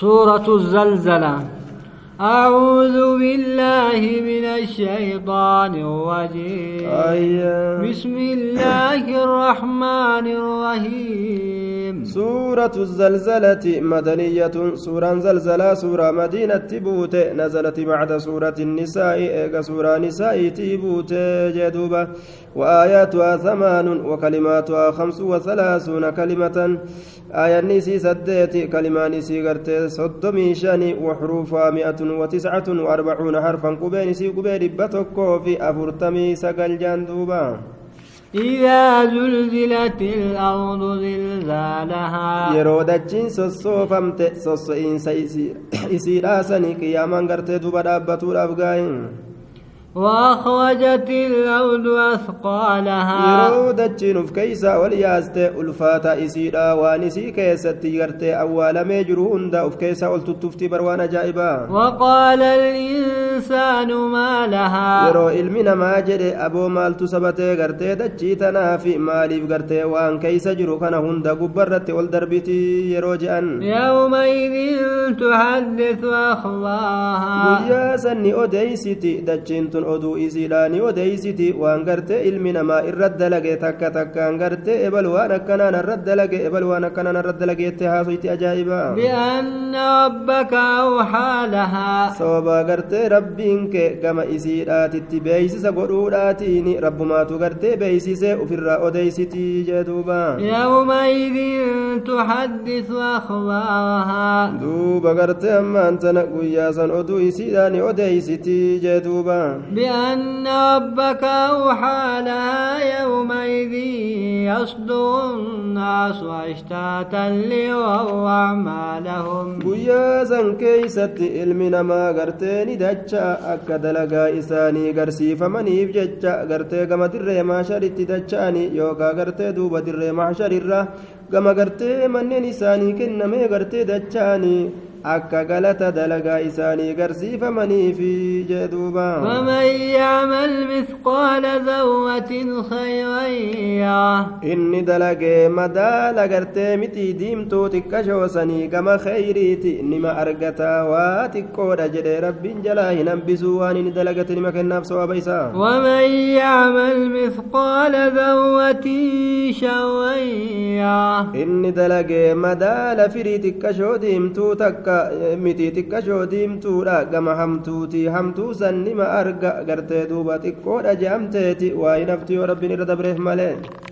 سورة الزلزلة. أعوذ بالله من الشيطان الرجيم. أيوة. بسم الله الرحمن الرحيم. سورة الزلزلة مدنية سورة زلزلة سورة مدينة تبوت نزلت بعد سورة النساء إيقا سورة نساء تبوت جدوبة وآياتها ثمان وكلماتها خمس وثلاثون كلمة. آية نسي سديت كلمة نسي قرت صدمي شاني وحروفها مئة وتسعة وأربعون حرفا قبين نسي قبين بتكو في أفرتمي سقل جندوبا إذا زلزلت الأرض زلزالها yeroo dachiin sossoofamte sosso'iinsa isiidhaa sanii qiyyaamaan gartee duba dhaabbatuudhaaf gaa'in وأخرجت الأرض أثقالها. يرود التنف كيسا والياست ألفات إسيرا ونسي كيسا تيغرت أول ما يجرون دا أفكيسا ألتتفت بروان جائبا. وقال الإنسان ما لها. يرو إلمنا ما جري أبو مال تسبت غرت دجيتنا في مالي بغرت وان كيسا جرو كان هند قبرت والدربت يرو جأن. يومئذ تحدث أخلاها ويا سني أديسي دجنت tun oduu isiidha ni odeeysiti waan gartee ilmi namaa irra dalage takka takkaan gartee ebal waan akkanaan irra dalage ebal waan akkanaan irra dalageette haasoyti ajaa'iba بأن ربك أوحى لها sababa gartee rabbiin kee gama isiidhaatitti beeysisa godhuudhaatiin rabbumaatu gartee beeysise ufirraa odeeysitii jee duuba يومئذ تحدث أخبارها duuba gartee ammaan tana guyyaa san oduu isiidhaa ni odeeysitii jee duuba بأن ربك أوحى لها يومئذ يصدر الناس أشتاتا ليروا أعمالهم guyyaa san keeysatti ilmi namaa gartee ni dacha akka dalagaa isaanii garsiifamaniif jecha gartee gama dirree maasharitti dacha'anii yookaa gartee duuba dirree maasharirra gama gartee manneen isaanii kennamee gartee dacha'anii akka galata dalagaa isaanii jee duuba ومن يعمل مثقال ذرة خيرا يره inni dalagee madaala gartee mitii diimtuu xiqqashoosanii gama kheyriiti nima argataa waa xiqqoodha jedhe rabbiin jalaa hin hambisuu waan inni dalagate nima kennaaf sawaaba isaa ومن يعمل مثقال ذرة شرا يره inni dalagee madaala firii xiqqashoo diimtuu takka mitii xiqqashoo diimtuudha gama hamtuuti hamtuu san nima arga gartee duuba xiqqoodha je'amteeti waa hin hafti yoo rabbiin irra dabreef malee